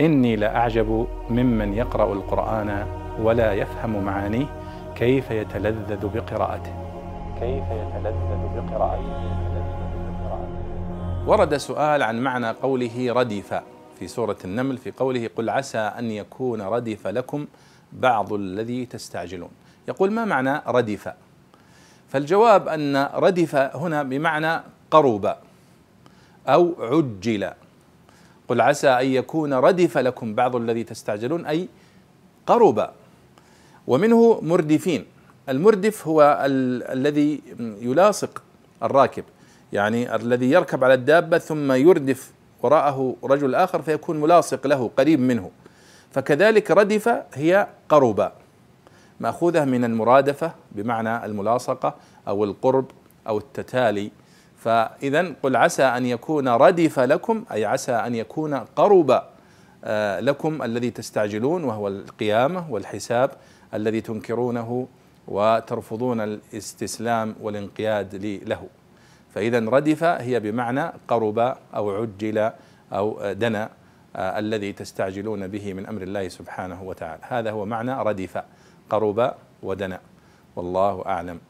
إني لأعجب ممن يقرأ القرآن ولا يفهم معانيه كيف يتلذذ بقراءته. كيف يتلذذ بقراءته. ورد سؤال عن معنى قوله ردف في سورة النمل في قوله قل عسى أن يكون ردف لكم بعض الذي تستعجلون. يقول ما معنى ردف؟ فالجواب أن ردف هنا بمعنى قرب أو عجل. قل عسى أن يكون ردف لكم بعض الذي تستعجلون أي قرب ومنه مردفين. المردف هو ال الذي يلاصق الراكب. يعني الذي يركب على الدابة ثم يردف وراءه رجل آخر فيكون ملاصق له قريب منه. فكذلك ردف هي قرب مأخوذة من المرادفة بمعنى الملاصقة أو القرب أو التتالي. فإذا قل عسى أن يكون ردف لكم أي عسى أن يكون قرب آه، لكم الذي تستعجلون وهو القيامة والحساب الذي تنكرونه وترفضون الاستسلام والانقياد له. فإذا ردف هي بمعنى قرب أو عجل أو دنا آه، الذي تستعجلون به من أمر الله سبحانه وتعالى. هذا هو معنى ردف قرب ودنا. والله أعلم.